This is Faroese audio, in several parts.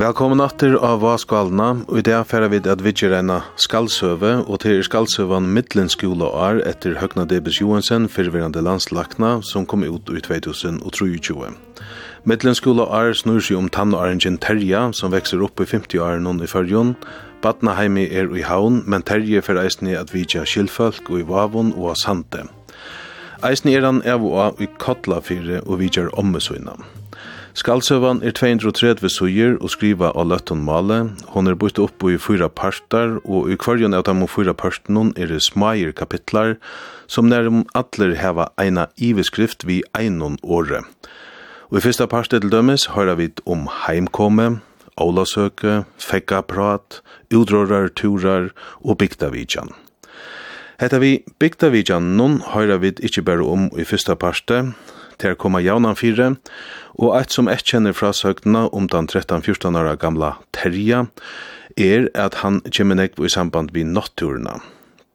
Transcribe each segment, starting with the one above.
Velkommen atter av Vaskvalna, og i dag færa vi at vi gjør en skaldsøve, og til er skaldsøven Midtlenskola er etter Høgna Debes Johansen, fyrverande landslakna, som kom ut i 2023. Midlenskola er snur seg om tannorangen Terja, som vekser opp i 50-åren i fyrjon. Badnaheimi er i haun, men Terje fer eisne at vidja skilfolk og i vavon og sante. Eisne er han av og i Kotlafire og vidjar ommesøyna. Skaldsøvan er 230 suger og skriva av løtton male. Hon er bøyt opp i fyra partar, og i kvarjon av dem fyra parten er det smager kapitlar, som nærum atler heva eina iveskrift vi einon året. Og i fyrsta parste til dømes høyra vi om heimkomme, ólasøke, fekkaprat, utrårar, turar og bygdavidjan. Hetta vi bygdavidjan nun høyra vi ikkje berre om i fyrsta parste, til koma jaunan fire, og eit som eit kjenner fra søkna om den 13-14 åra gamla Terja, er at han kjemmer nekv i samband vi natturna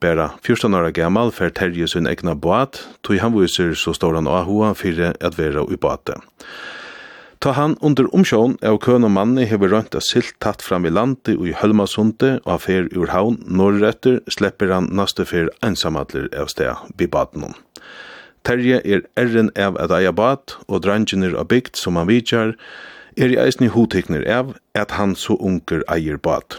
bara 14 år gammal fer Terje sin egna båt, tog han viser så står han ahua fyrir at vera i båte. Ta han under omsjån av køn og manni hever rønt av silt tatt fram i landi og i Hølmasundet og av fer ur havn norretter slipper han naste fer ensamadler av sted vi badenom. Terje er erren av at eia bad og drangjener av bygd som han vidjar er i eisni hotekner av at han så unger eier bad.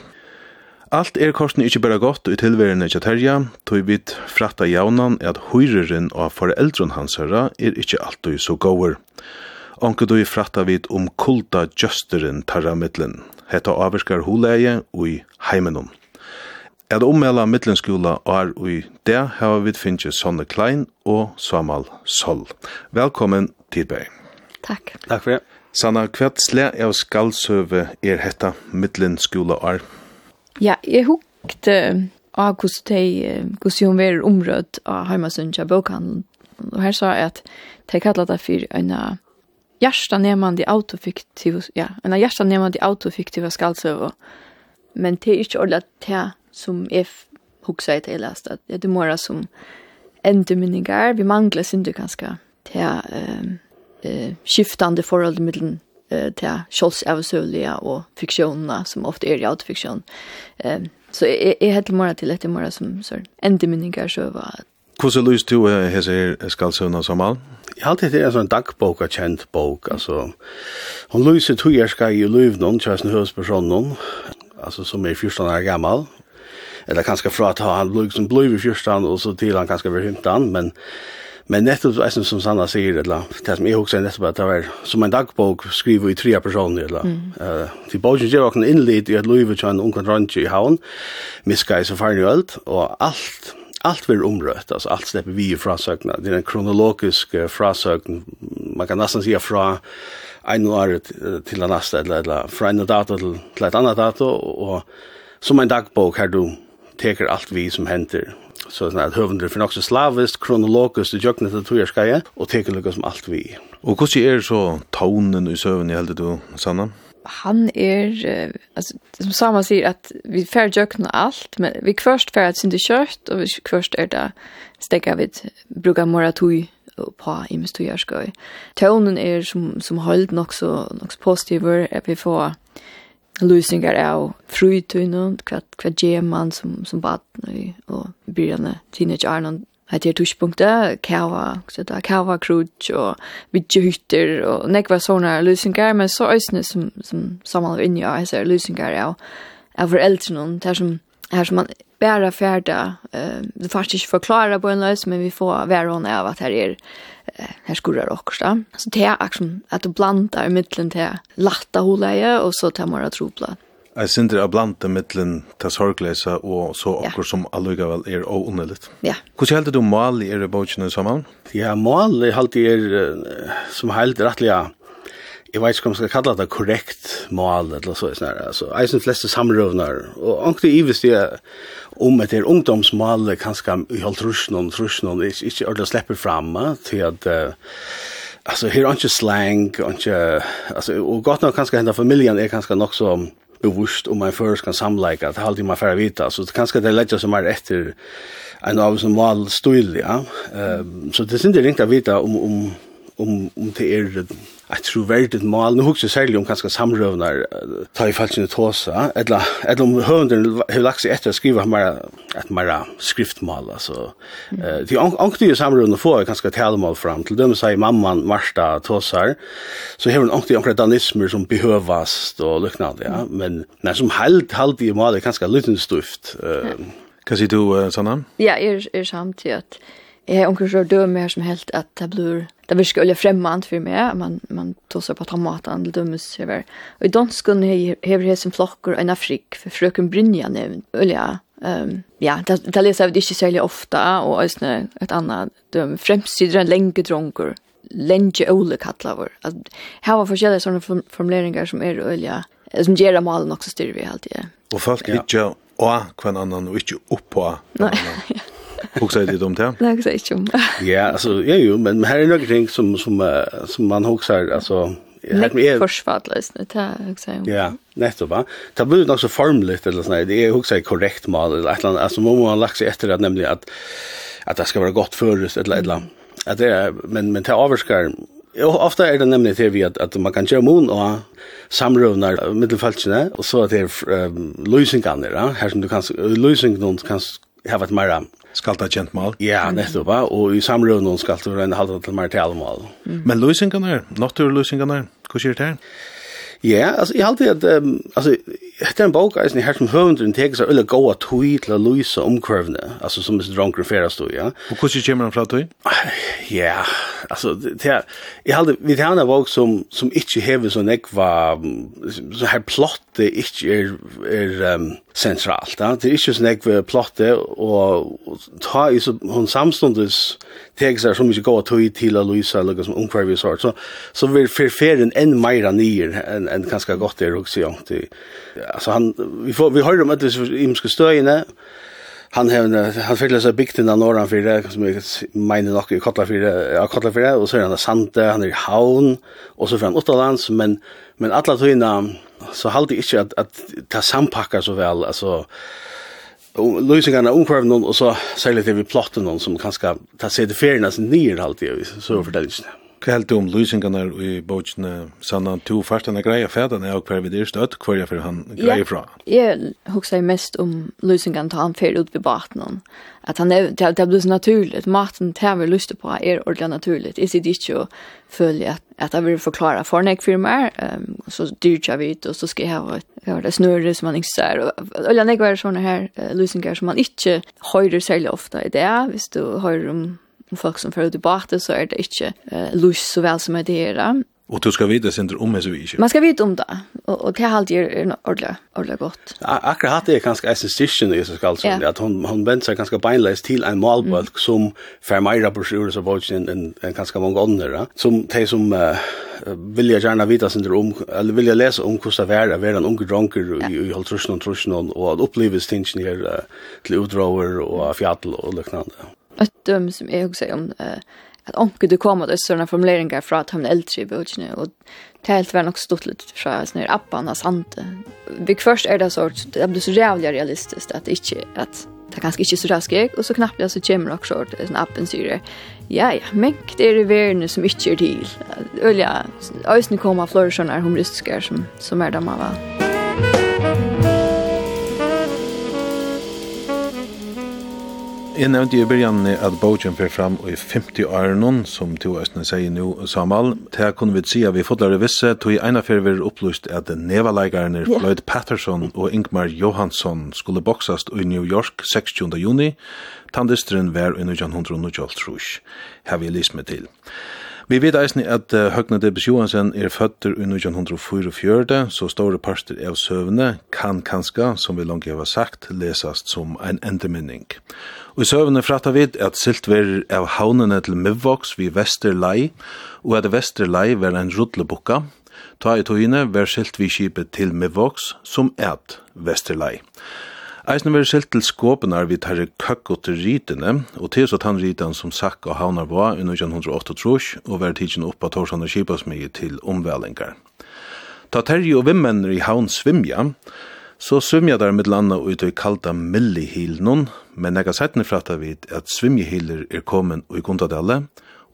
Alt er korsen ikkje berre godt i tilverene ikkje terja, tog vit fratta jaunan at høyreren og foreldren hans herra er ikkje alltid så gåur. Onke du fratta vit om kulta justeren tarra middelen. Hetta avvirskar huleie ui heimenom. At ommela middelenskola er i det hava vit finnje Sonne Klein og Samal Sol. Velkommen til deg. Takk. Takk for det. Sanna, hva sle av skaldsøve er hetta middelenskola er? Ja, jeg hukte av hvordan de, hvordan hun var områd av Heimasundja bokhandelen. Og her sa jeg at de kallet det for en hjertanemande autofiktiv, ja, en hjertanemande autofiktiv skaldsøv. Men det er ikke ordentlig at det som jeg huksa i til lest, at det er mora som endurminningar, vi mangler synder kanskje til uh, uh, skiftande forhold mellom eh till Scholz avsövliga och fiktionerna som ofta är autofiktion. Ehm så är är helt mer till lite mer som så en diminigar så vad Hvordan lyst du hese her som all. Jeg har alltid er en dagbok, en kjent bok, altså. Hun lyser ju jeg skal i løvnån, kjæresten hørespersonen, altså som er 14 år gammal, eller kanskje fra at han blir som blod i 14 og så til han kanskje blir 15, men Men nettopp det som, som Sanna sier, eller, det som jeg også nettopp at det var som en dagbok skriver i tre personer. Eller, mm. uh, til bogen gjør åkne innlitt i at Louis vil en ungen rønge i havn, miska i så farlig og alt, og alt alt blir omrøtt, altså alt slipper vi i søkna. Det er en kronologisk uh, frasøkn, man kan nesten si fra en år til en neste, eller, eller fra en dato til, til et annet dato, og som en dagbok her du teker alt vi som henter så sånn at høvender for nokso slavist, kronologisk, du jøknet til tojerskaja, og teker lukka som alt vi. Og hvordan er så tånen i søvn i heldet du, Sanna? han er alltså som samma säger att vi fär jökna allt men vi kvørst fär att synda kjørt, och vi kvørst är det stäcka vid bruka moratui på i mest jag ska. Tonen är som som holdt nok så nog positiv att vi får lösningar av frutun kvart kvart geman som som bad nu och byrjande teenage Arnon att det tuschpunkter kava så där kava krutch och vidjehytter och nekva sånne løsninger, men så ösne som som samman in ja alltså løsninger av av foreldrene, det er som här som man bära färda eh det faktiskt förklara på en lös men vi får vara hon av att här är här skurrar också då. Så det är liksom att du blandar mitten till latta holeje och så tar man att tropla. Jag syns det är blandat mitten till sorgläsa och så också som alliga väl är ounneligt. Ja. Hur ser du mal i er bogen samman? Ja, mal i alltid er, som helt rättliga jeg vet ikke om jeg skal kalle det korrekt mål, eller så, sånn altså, eisen fleste samrøvner, og ångte i hvis det om etter ungdomsmål, kanskje i holdt rusjonen, rusjonen, ikke, ikke ordentlig slipper fram, til at, altså, her er ikke slang, ikke, altså, og godt nok kanskje henda familien er kanskje nok så, bevust om man først kan samleika, det er alltid man færre vita, så kanskje det er lett som er etter en av som mal stil, ja. Um, så det syns ikke ringt å vita om, om, om, om det er ett troverdigt mål. Nu hugger säljer om kanske samrövnar ta i fallet nu tåsa. Eller, eller om hunden har lagt sig efter att skriva mera, ett mera skriftmål. Alltså. Mm. Uh, de ångtiga samrövnar får kanske talmål fram. Till dem säger mamman Marsta tåsar. Så har hon ångtiga ångtiga danismer som behövas och liknande. Ja. Men, när som helt, halvt i mål är ganska liten stuft. Uh, mm. Kan si du, Sanna? Ja, er, er samtidigt. Jag har omkring så dömer som helt att det blir det virkar olja främmant för mig man man tossar på tomaten till dömes över och i dansken hever hesen flockor en afrik för fröken Brynja nämn olja ehm um, ja det det läser jag det inte så ofta och ösnä ett annat döm främst sidra länge dronkor länge ole kallar alltså här var forskjelliga sådana formuleringar som är olja som ger malen all också styr vi alltid. Och folk ja. inte och kvann annan och inte upp på. Nej. Huxar du om det? Nej, jag inte om det. Ja, alltså ja jo, men här är några ting som som uh, som man huxar alltså Lägg försvarlöst nu, det här också. Ja, nettopp va. Det blir nok så formligt eller sånn, det är också korrekt mal eller ett annat, alltså man lagt seg efter at nämligen att att det ska vara gott føres, eller eller att det är, men men det Jo, ofta är det nemlig til vi att, at man kan gjøre mun och samrøvnar mittelfältsna och så att det um, lösningar där, här som du kan lösningar kan ha varit mer skal ta kjent mal. Ja, nettopp, og i samrøvnen skal du en halda til mer til mal. Mm. Men løsingene, naturløsingene, hva skjer det her? Ja, altså, jeg halte at, um, altså, etter en bok, eisen, her som høvendren teker seg øyne gåa tog til å løse omkøvene, altså, som er dronker ferast stod, ja. Og hvordan kommer han fra tog? Ja, altså, det er, jeg halte, vi tar en bok som, som ikke hever sånn ekva, sånn her plottet ikke er, er, um, sentralt. Ja. Det er ikke sånn jeg plotte, og ta i så, hun samstundes teg seg så mye gå tog til å lyse, eller som omkvar vi sår, så, så vil ferferen enn meira nyer enn en ganske godt det er også. Ja. Altså, han, vi, får, vi hører om etter imske støyene, og han har han fyller så byggt av norran för det som jag menar nog i Kotla för ja Kotla för och så är han sante han är i havn och så från Otterlands men men alla tvinna så halde inte att att ta sampackar så väl alltså lösningarna omkring någon och så särskilt det vi plotten någon som kanske tar sig det färnas ner alltid så förtällningen. Mm. Hva held du om løsningarna i bøtjene, sann han to fartene greia fædene er hver vi det støtt, hver er for han greia fra? Ja, jeg husker mest om løsningarna til han fer ut på baten, at han er, det, er blitt så naturligt, maten til han vil lyst på er ordentlig naturligt, jeg sitter ikke og føler at, at jeg vil forklare for en firma um, så dyrt jeg vet, og så skal jeg ha et, det snurre som man ikke ser, og ordentlig er sånne her uh, løsningar som man ikke høyrer særlig ofte i det, hvis du høyrer om folk som får ut i bate så er det ikke uh, lus så vel som er det her. Og du skal vite sin om hese vi ikke? Man skal vite om det, og, og det er alltid er ordentlig, ordentlig godt. Akkurat hatt det er ganske eisen styrkjen i Jesus Karlsson, yeah. at hun, hun venter seg ganske beinleis til en malbølg mm. som fer meira på sjur og bort enn en en ganske mange ånder, som de som uh, vil jeg gjerne vite sin om, eller vil jeg lese om hvordan det er å være en unge dronker ja. i, i halvtrusjen og trusjen, og at oppleves tingene her uh, til utdrager og fjattel og løknande ett döm som jag också om eh, att onkel du kom att såna formuleringar från att han äldre i böckerna och helt var nog stått lite från sån här apparna sant. Vi först är det så att det blir så jävla realistiskt att inte att det kanske inte så rask och så knappt jag så kommer också en appen syre. Ja ja, men det är det värne som inte är till. Ölja, ösnen kommer flörsarna humoristiska som som är där man var. Jeg nevnte i begynnelsen at Bojan fer fram i 50 åren, som to østene sier nå, Samal. Her kunne vi si at vi fotler i visse, tog i ene fer vi opplyst at nevaleikerne yeah. Floyd Patterson og Ingmar Johansson skulle boksast i New York 16. juni. Tandisteren var i 1900 og Her vi lys med til. Vi vet eisen at uh, Høgne Debes Johansen er føtter i 1944, så store parster av søvne kan kanska, som vi langt har sagt, lesast som en endeminning. Og i søvne fratta vi at silt ver av haunene til Mivvoks vid Vesterlei, og at Vesterlei var en rudlebukka, Ta i togene var silt vi kipet til Mivvoks som et Vesterlei. Vesterlei. Eisen veri skilt til skåpenar vi tar og til rytene, og til så tann rytan som sakk og havnar var i 1908 og veri tidsin av torsan og kipasmige til omvælingar. Ta terje og vimmenner i havn svimja, så svimja der mitt landa ut i kalda millihilnon, men nega settne fratta vid at svimjehiler er kommen i Gundadelle,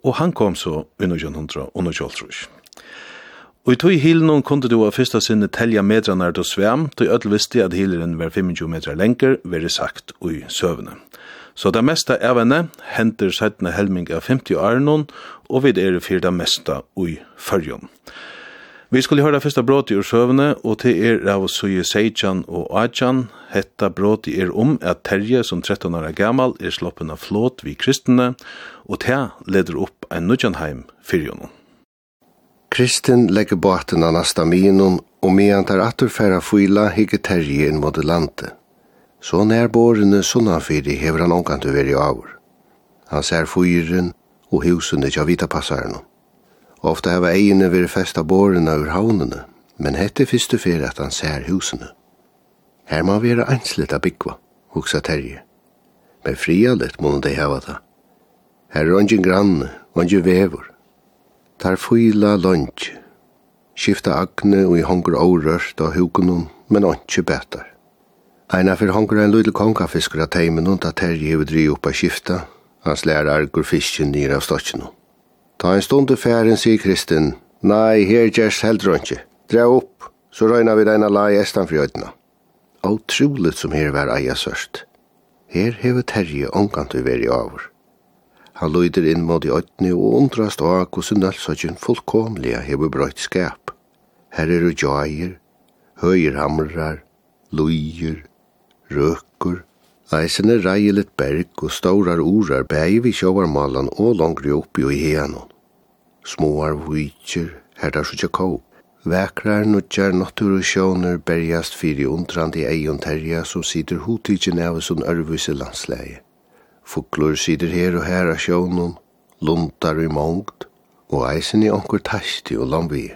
og han kom så i 1908. Og i tog hilen kunde du av fyrsta sinne telja metrarna er du svem, tog öll visste at hilen var 25 meter lenger, veri sagt ui søvne. Så det mesta av henne henter sættene helming av 50 arnon, og vi er fyr det mesta ui fyrjon. Vi skulle høyra fyrsta bråti ur søvne, og til er av suje Seichan og Achan, hetta i er om at Terje, som 13 år er gammal, er sloppen av flåt vi kristne, og til leder opp en nudjanheim fyrjonon. Kristin legger båten av nasta minun, og medan tar atur færa fyla higge terje inn mot landet. Så nær bårene sunnafyri hever han omkant veri avur. Han ser fyren og husene tja vita passaren. Ofta heva egene veri festa bårene ur havnene, men hette fyrstu fyrir at han ser husene. Her må vera einslita a byggva, hugsa terje. Men frialet må de heva ta. Her er ongin granne, ongin vevor. Tar fyla lunch. Skifta agne og i hongur órørt og hugunum, men ontsi betar. Eina fyrir hongur ein lydel kongafiskur av teimen og at terji hevud dri oppa skifta, hans lær argur fiskin nir av stotchinu. Ta ein stund færin færen, sier Kristin, nei, her gers heldur ontsi, dra upp, så røyna vi deina lai estan fri øyna. Otroligt som her var eia sørst. Her hefur terji ongantu veri avur. Han løyder inn mot i øytene og undrast av hvordan nølsøkjen fullkomlige hever brøyt skap. Her er ujaier, høyerhamrar, løyer, røkker, Eisen er reilet berg og staurar orar bæg vi sjåvarmalan og langri oppi og i heanon. Småar vujtjer, herdar sutja kå. Vækrar nutjar nattur og sjåner berjast fyri undrandi eion terja som sider hotidsjen av sin ørvise landsleie. Fuglur sider her og her av sjånum, luntar i mongt, og eisen i onkur tasti og lambi.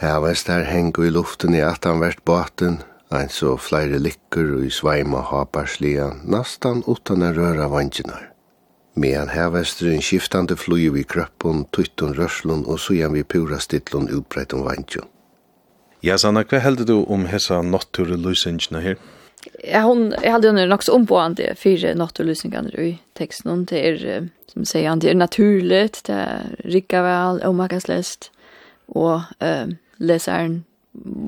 Hevast der hengu i luften i atan vært baten, eins og flere likkur og i sveima haparslian, nastan utan en røra vanginar. Medan hevestren skiftande flui vi krøppun, tuttun rörslun og sujan vi pura stittlun utbreitun vangjun. Ja, Sanna, hva heldur du om hessa nottur og her? Ja, hon jag hade ju också omboande fyra naturlösningar i texten och det är som säger han det är naturligt det är rika väl och man kan läst och eh läsaren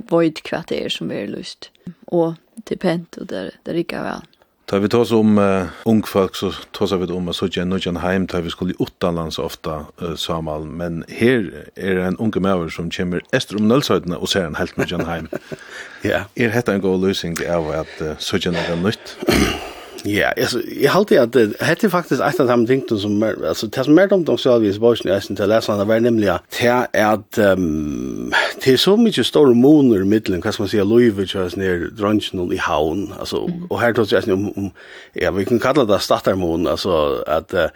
void kvarter som är lust och till pent och där där rika väl Ta vi tås om uh, ung folk, så tås vi om at så ikke noen heim, da vi skulle utanlands ofta uh, samal, men her er en unge maver som kommer ester om nøllsøytene og ser en helt noen heim. ja. Er dette en god løsning av at uh, så ikke noen nytt? Ja, altså, jeg halte at det hette faktisk et av de tingene som er, altså, det som er dumt om selvvis, bare jeg synes til å lese, det var nemlig at det er at, um, det er så mye store moner i middelen, hva skal man si, Louis Vuitton ner dronjen i haun altså, mm. och här tror jag om, om ja vi kan kalla det startarmon altså, at uh,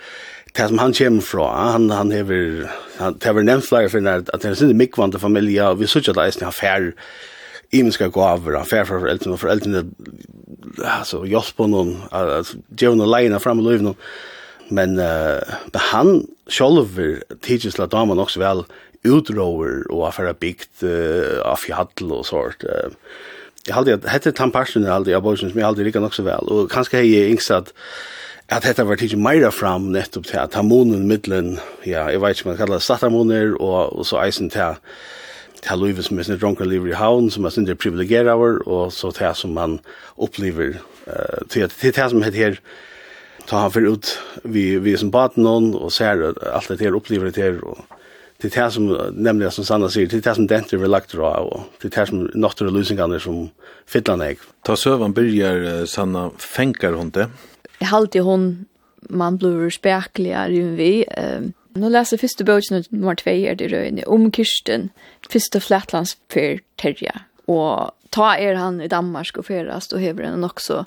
det som han kommer fra, han, han hever, han det har nevnt flere for at det er sin mikvante familie, og vi synes ikke at han fær imenska gaver, han fær fra foreldrene, og foreldrene altså, på noen, altså, gjør noen leina frem i livet noen, men, uh, men han sjolver tidsis la damen også vel utrover og affär byggt uh, av fjall och sånt. Uh, jag hade hette tampaschen aldrig jag bosen som jag aldrig lika nog så väl och kanske hej insatt att at detta var tidsi meira fram nettopp til at harmonen middelen, ja jag vet inte man kallar statarmoner och og så isen til til livet som er sin dronker liver i havn som er sin där over, och så till som man upplever Uh, til till det som heter her, ta han for ut vi vi som baten och ser allt det her, upplever det her, och det är det som nämligen som Sanna säger, det är det som denter vi lagt dra och det är det som nåttor och lusingarna som fiddlar nek. Ta sövan börjar Sanna fänkar hon det? Jag halte hon man blir spekligare ju vi. Um, nu läser första boken nummer 2 är det Røyne om Kirsten, första flatlands för Terja. Och ta er han i Danmark och ferast og hever han också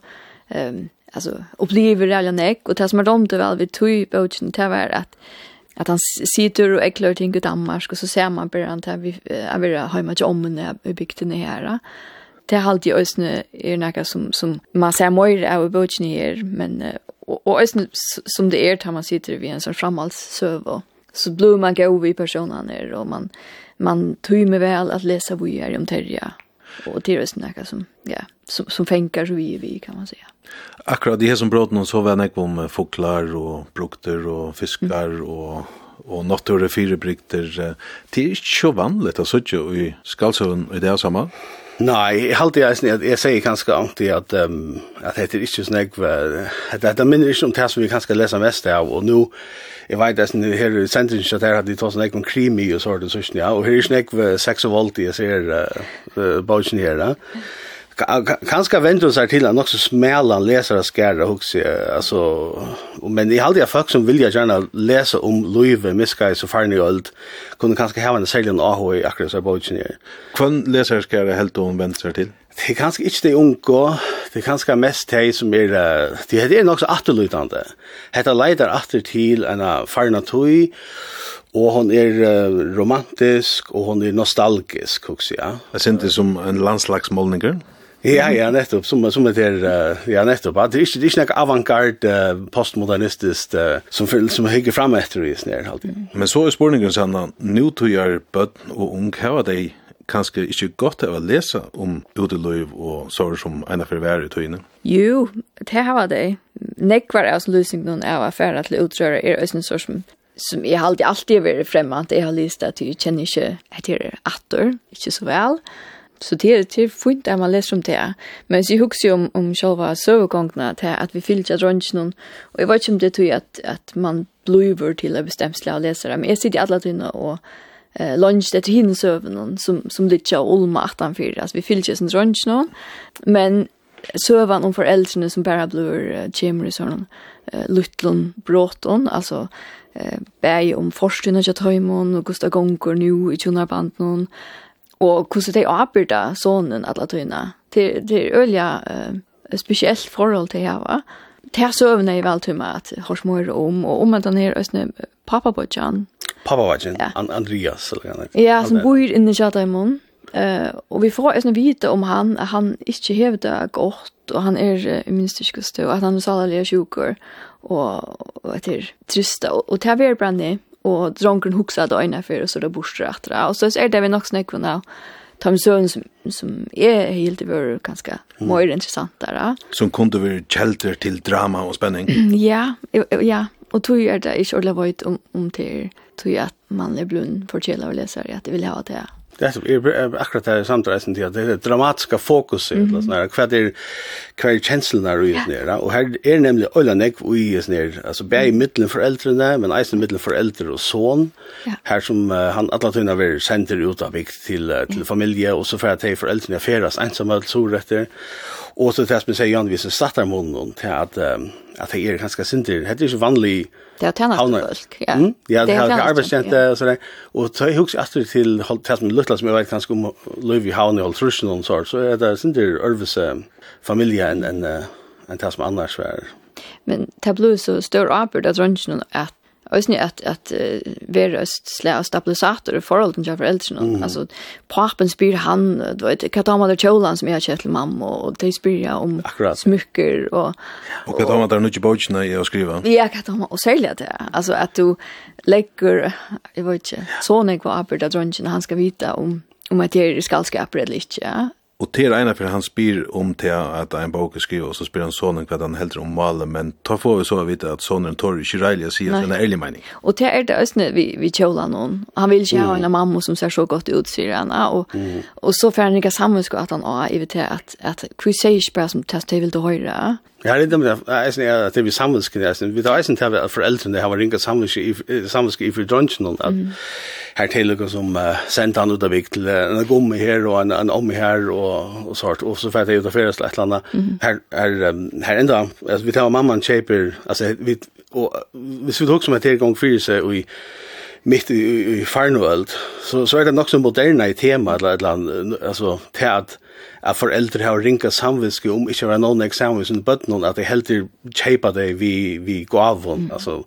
um, alltså upplever alla nek och det som er domt väl vi tog boken det var att att han sitter och äcklar ting i Danmark och så ser man på han där vi är vi har mycket om när vi byggde ner här. Det har alltid ösne är några som som man ser mer av bogen här men och, och som det är tar man sitter vid en sån server. så blir man gå vi personen är och man man tror med väl att läsa vad gör om Terja och det är ösne några som ja som som fänkar så vi vi kan man säga. Akkurat de som brått bråten så var jeg om foklar og brukter og fiskar mm. og og nattur og fire. Det er ikke så vanlig å sitte i skalsøven i det samme. Nei, jeg halte jeg, jeg, jeg sier kanskje alltid at, um, at det er ikke sånn jeg, at det minner ikke om det som vi kanskje leser mest av, og nå, jeg vet at her i sentringen at her hadde de tog sånn jeg om krimi og sånt, og her er ikke sånn jeg, sex og vold, jeg ser uh, bautsen her, da. Uh. Kanske vänder sig till att också smälla läsare skära också alltså men i alla jag folk som vill jag gärna läsa om Louise Miskai så far ni old kunde kanske ha en sällan ahoi akkurat så bara ingenjör. Kun läsare skära helt om vänster till. Det är kanske inte det unga, det är kanske mest det som är, det är nog så atterlutande. Hetta leider atter til en farna tøy, og hon er romantisk, og hon er nostalgisk, hugsa. Jeg synes det som en landslagsmålninger? Ja, ja, nettopp, som, som det er, uh, ja, nettopp, det er ikke, det er ikke noe avantgarde uh, postmodernistisk uh, som, som hygger frem etter i snær, alltid. Men så er spørningen sånn, nå tog jeg bøtten og ung, hva var det kanskje ikke godt av å lese om uteløyv og sår som en av hver i tøyene? Jo, det har det. Nekvar av løsningen av affæra til utrøyre er også sår som som jeg alltid, alltid har vært fremme at jeg har lyst at jeg kjenner ikke at jeg er atter, ikke så vel. Så det är det fint att man läser om det. Men så huxar om om själva sövgångna till att vi fyllde drönchen och jag vet inte om det tror att att man bluver till att bestämsla och läsa men jag sitter alla tunna och eh lunch det hin sövnen som som det av Olma 84 alltså vi fyllde sen drönchen men sövan om föräldrarna som bara blir Jimmy sån Lutlon Bråton. Alltså eh bäj om forskningen jag tar imon och Gustav Gonkor nu i Tjonarband någon og hvordan de avbyrda sonen alle tøyene. Det, det er øyelig uh, spesielt forhold til hava. Det er søvnene i veltøyene at hos mor om, og om at han er østene pappabodjan. Pappabodjan, ja. An Andreas eller noe. Ja, som bor inne i Kjadaimon. Uh, og vi får østene vite om han, at han ikke hever det godt, og han er uh, minst ikke og at han er salerlig sjukker, og, og at det er trist, og, og det er veldig og dronken hugsa då øyne för og så er det borster etter Og så er det vi nok snakk om det, ta som, som er helt i vår ganske mm. mer interessant der. Som kunne være kjelter til drama og spenning. ja, ja, og tog är det ikke ordentlig vøyt om, om til tog at man er blund for kjela og leser, at de vil ha det Det är akkurat det här samtidigt att det är dramatiska fokus i mm. sådär. Vad är vad är känslan där ute nere? Och här är nämligen ölla neck och i ner nere. Alltså bäi mitten för äldre men eisen mitten för äldre och son. Här som han alla tunna vill center ut av vikt till till familje och så för att det för äldre färas ensamma så rätter. Og så det som jeg sier, Jan, hvis jeg satt der måneden til at, um, at jeg er ganske sinter, det er ikke vanlig... Det er tjennende folk, ja. Mm? Ja, det er arbeidstjente og sånn. Og så jeg husker etter til det som Lutland, som jeg vet ganske om Løyvi Havn i Holtrusjen og sånn, så er det sinter Ørvese familie enn en, en, en det som annars var. Men det ble så større arbeid at rønnsen at Øsni att att uh, vera slä och stabilisator i forholden til foreldrene. Mm. Alltså pappan spyr han, du vet, kan ta med der kjolan som jag har kjett mamma, och de spyr jag om Akkurat. och och og hva tar man der nu bøtjene i att skriva? Ja, kan ta med och sälja det Alltså att du lägger, jag vet ikke, sånn jeg var på av han ska vita om om att det är skallskap eller inte. ja? Og til ena for han spyr om til at en bok er skrivet, og så spyr han sonen hva han heldur om malen, men ta får vi så vite at sonen tår ikke reilig å si at han er ærlig mening. Og til er det østene vi, vi kjøla noen. Han vil ikke mm. ha en mamma som ser så godt ut, sier han. Og, mm. og så får han ikke sammenskå at han har, i til at, at hva sier ikke bare som test det vil du høre. Ja, det er det er at vi samvisk Vi tar eisen til at foreldrene har ringet samvisk i samvisk i for dungeon at her til noe som sendte han ut av vik til en gomme her og en, en omme her og, og sånt og så fært jeg ut av ferie eller et eller annet her, her, her enda altså, vi tar mamman kjøper altså, vi, og, hvis vi tok som et tilgang fyrir seg og i mitt i, i, i så, så er det nok så moderna i tema eller, eller, altså, til at, at foreldre har ringa samviske om ikke å være noen eksamen som bøtten at de helter kjeipa det vi, vi gavon mm. altså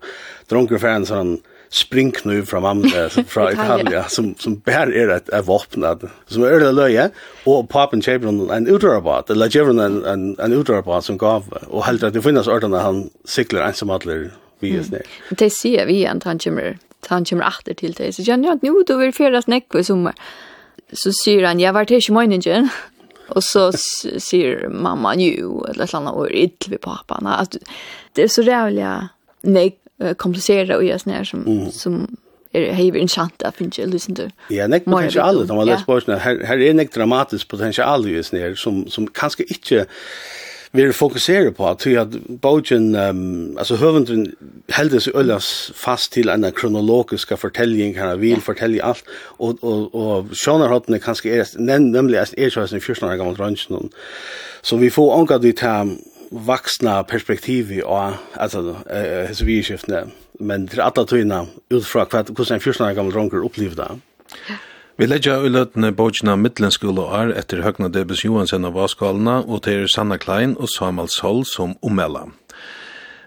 dronker for en sånn springknu fra mamma fra Italia som som bär är ett ett vapen att som är det löje och papen Chevron en utrobot eller Chevron en en en utrobot som gav och helt att det finns ordan han cyklar ensam alla vi är snä. Det ser vi en han kommer så han kommer åter till det. Så kjenner jag att nu då vill fjerde snekk i. Så säger han, jag var till ikke morgenen. Och så säger mamma, nu, eller et eller annet, og vi pappaen. At det är så rävliga nek komplicerade och just när som, mm. som er hever en kjent, jeg finner ikke lysen. Ja, nek potensial, da man leser på, her, her er nek dramatisk potential i sånne som, som kanskje inte vi fokuserar på att at bogen um, alltså hövenden heldes i øllas fast till en kronologisk fortelling kan vi fortälja allt och och och Sean har den kanske är nämn, nämligen är så en fjärsnar gammel ranchen så vi får anka det här vaksna perspektiv och alltså hese så vi skiftna men till alla tyna utifrån vad hur sen fjärsnar gammal ranker upplevde. Ja. Vi leggja i løtene bøtjene middelenskole og er etter Høgna Debes Johansen av Vaskalna og til Sanna Klein og Samuel Sol som omella.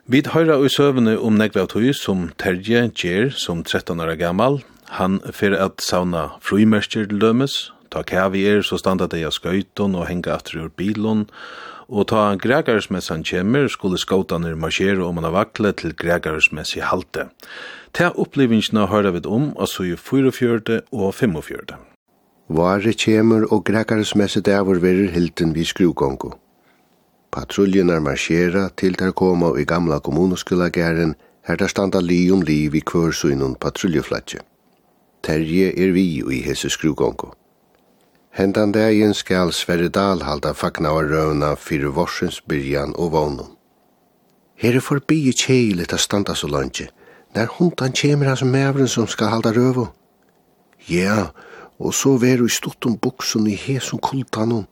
Vi høyra i søvende om Negve Tøy som Terje Gjer som 13 år gammal. Han fyrir at sauna fruimersker til dømes, ta kævi er så standa deg av skøyton og henga aftur ur bilon, og ta gregarsmessan kjemmer skulle skåtaner marsjere om han av vakle til gregarsmessi halte. Ta opplevingsna høyra vi om av i 44 og 45. Vare kjemur og grekares messet avur verir hilden vi skrugongo. Patruljenar marsjera til der koma i gamla kommunoskulagæren her der standa li om li i kvør suinun patruljeflatje. Terje er vi i hese skrugongo. Hendan dagen skal Sverre Dahl halda fagna og røvna fyrir vorsens byrjan og vånum. Her er forbi i kjeilet a standa så langt, Der hundan kjemir hans mævren som skal halda røvu. Ja, og så veru i stått om buksun i hesun kultanun.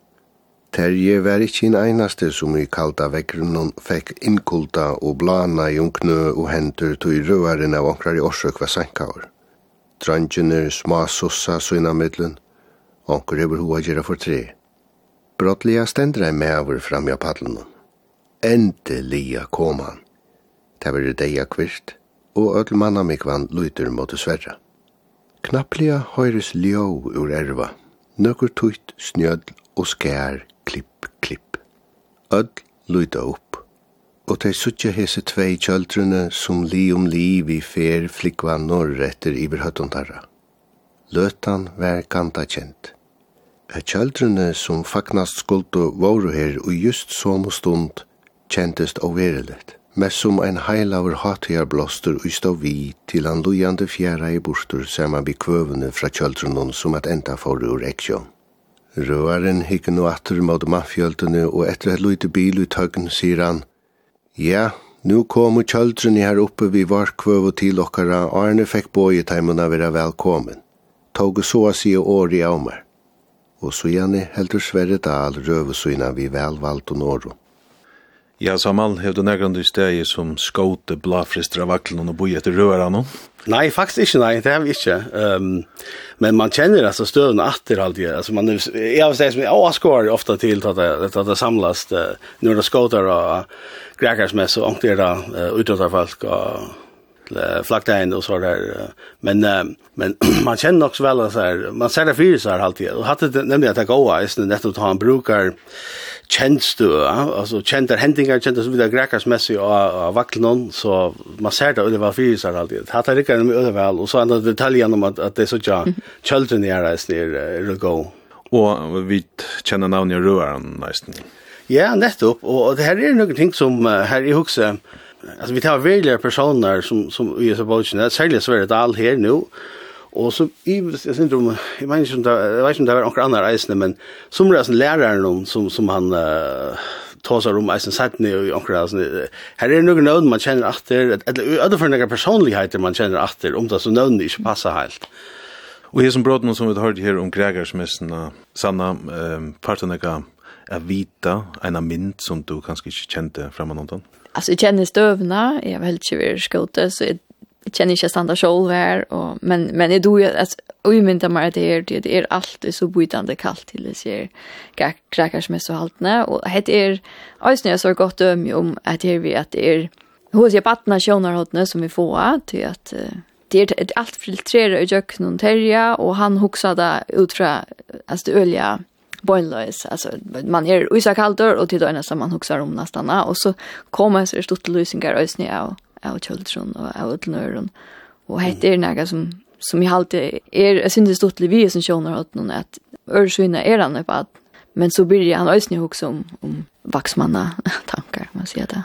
Terje var ikkje en einaste som i kalda vekkrunnen fekk innkulta og blana i unknø og hentur tog røvaren av onkrar i orsøk var sankar. Drangjener sma sossa søyna middelen, onkrar hever hoa gjerra for tre. Brottliga stendra i mæver fram i padlunum. Endelia kom han. Det var det deia kvirt, og öll vann lyter mot sverra. Knapplia høyres ljó ur erva, nøkur tutt, snjødl og skær, klipp, klipp. Öll lyta upp, og tei suttja hese tvei kjøltrene som li om li vi fer flikva norr etter iberhøttontarra. Løtan vær kanta kjent. Er kjøltrene som fagnast skuldu våru her og just som stund kjentest overilegt mest som ein heilaver hatiarblåster og stå vi til han lojande fjæra i bostur saman vi kvøvene fra kjøltrunnen som at enda for ur ekjå. Røaren hikker nå atter mot mafjøltene, og etter et lite bil ut høgn sier han, «Ja, nu kom kjøltrunni her oppe vi var kvøv og til okkara, Arne fikk båje teimene vera velkommen. Tog så a si åri av meg.» Og så gjerne heldur Sverre Dahl røvesøyna vi velvalgt og nårå. Ja, Samal, har du nærgrand i stegi som skåte blafristra vaklen og boi etter røra nå? Nei, faktisk ikke, nei, det har vi ikke. Um, men man kjenner altså støvende atter alltid. Altså, man, jeg har steg som jeg avskår ofta til at det, at det samlas uh, når det skåter og uh, grekersmess og omkring det uh, utdøttar folk og till flackdagen så där men men man känner också väl så här man ser det fyra så här alltid. Och hade nämligen att det går är nettopp han brukar kjent alltså tjänter händingar er så vidare grekars messi vaklen noen, så man ser det över var så här alltid. Hade det kan över vel, och så andra detaljer om att att det är så tjän children är där är go och vi känner namn i röran nästan Ja, nettopp. Och det här är noen ting som här i huset alltså vi tar väljer personer som som i så bolchen säljer så det all här nu och så i jag syns om jag menar inte jag vet inte det var några andra resande men som resan läraren om som som han uh, tar sig om eisen satt ner i några sån här är några nöd man känner efter eller andra för några personligheter man känner efter om det så nöden inte passar helt. Och här som bråden som vi hørt här om Gregersmästarna, Sanna, eh, parten av vita, en mynd som du kanskje ikke kjente fremme noen alltså jag känner stövna, jag vill inte skote så jag känner inte standa själv här. Och men men det då alltså oj men det det är det är allt så bytande kallt till det ser kräkar som är så haltna och det är alltså så gott öm om att det är vi att det är hos jag partner sjönar hotne som vi får till att det är allt filtrerat i någon terja och han huxade ut från alltså det boilers alltså man är usa kallt och till då nästan man huxar om nästan och så kommer så stort lösningar ösnä och av children och av utlnören och heter det några som som i halt är jag syns stort liv som tjänar åt någon att örsvinna är han på att men så blir han ösnä också om om vaxmanna tankar man ser det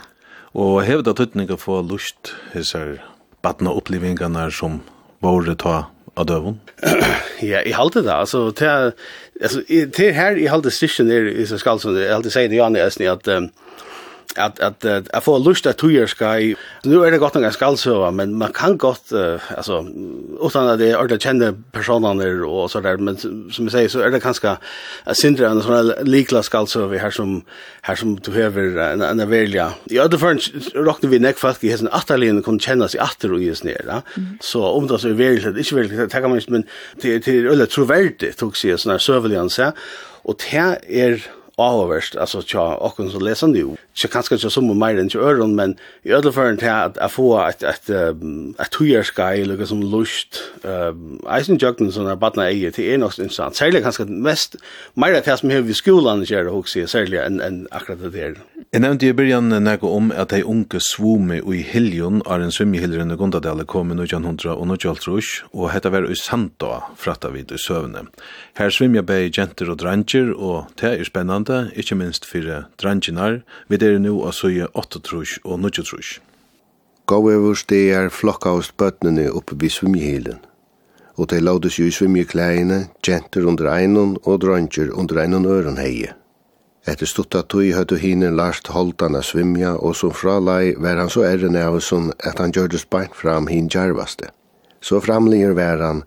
och hävda tutningar för lust hur batna barna som vore ta av døven? ja, jeg halte det, altså, til, altså, til her, jeg halte stikken er, i så skal som jeg halte sier det, Janne, at, um, at at at få lust at tøyer skai nu er det godt nok skal så men man kan godt uh, altså utan at det er det kjende personer og så der men som jeg sier så er det kanskje at sindra en sånn likla skal så vi her som her som du hever en en velja i other for rockne vi neck fast gesen atterlin kon kjenner seg atter og is ned ja. Så om det så er veldig ikke veldig man men til til ølle troverdig tok seg sånn serverlianse og det er avverst, altså tja, okken som leser nu. Tja, kanskje ikke som mer enn tja øren, men i ødel ødelføren til at jeg får et, et, et tøyerskai, eller som lust, eisen jøkken som er badna eie, til er nokst interessant. Særlig kanskje mest, mer at det som hever vi skolan gjør det også, særlig enn en akkurat det der. Jeg nevnte i byrjan nekko om at de unge svome i hiljon er en svimmihildren i Gondadale kom i 1900 og 1900 og hette var i Santa, fratta vid i søvne. Her svimja bei jenter og dranger, og det er spennende spennande, ikkje minst fyrir dranginar, vi er nu av søye 8 trus og 9 trus. Gav over stegar flokka hos bøtnene oppe vid svimmihilen, og de laudes jo i svimmikleiene, jenter under einon og dranger under einon øren heie. Etter stutta tui høytu hinen lart holdt svimja, og som fralai var han så erren av som at han gjørdes beint fram hin djervaste. Så framlinger var han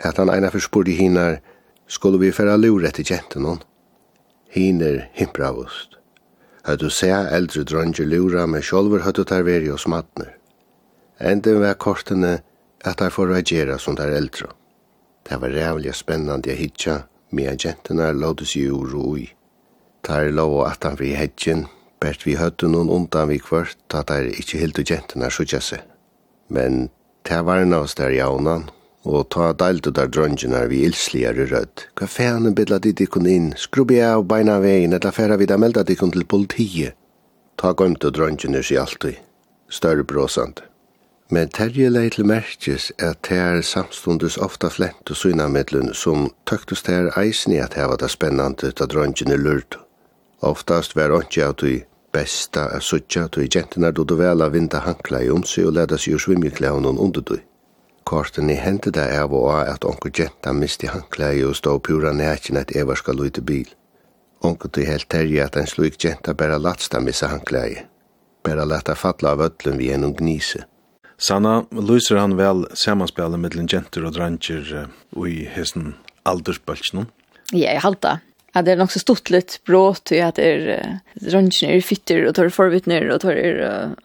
at han eina forspurdi hinar, skulle vi færa lure etter jenten hon hiner himpravust. Høttu se eldre dronjer lura, men sjolver høttu tar veri og smatner. Enden var kortene at tar får reagera som tar eldre. Det var rævlig spennande a hitja, me gentene låte seg uro ui. Tar lov at han fri hedgen, bert vi høttu noen undan vi kvart, ta tar ikkje hildu gentene sjukja seg. Men ta var en av oss der jaunan, og ta deilte der drøngenar vi ilsligere rødd. Hva fæne bidla dit de inn, skrubbi av beina veien, etla færa vid melda de kun til politiet. Ta gømte drøngenar seg alltid, større bråsande. Men Terje lei til merkes at ter samstundes ofta flent og synamedlun som tøktes ter eisen i at heva det spennande ut av drøngenar lurt. Oftast var ikke at du besta er suttja at du jentina du du vela vinda hankla i omsi og leda seg ur svimmiklævnen under du korten i hentet det av og av at onker jenta misti hankleie og stå pura nækjen at Eva skal lute bil. Onker til helt terje at en slik jenta bare latsta missa hankleie. Bare lata fatla av öllum vi gjennom gnise. Sanna, lyser han vel samanspela mellom jenter og dranger og i hesten aldersbølsen? Ja, jeg halta. Ja, det er nok så stort litt brått i at det er dranger er fytter og tar forvittner og tar er...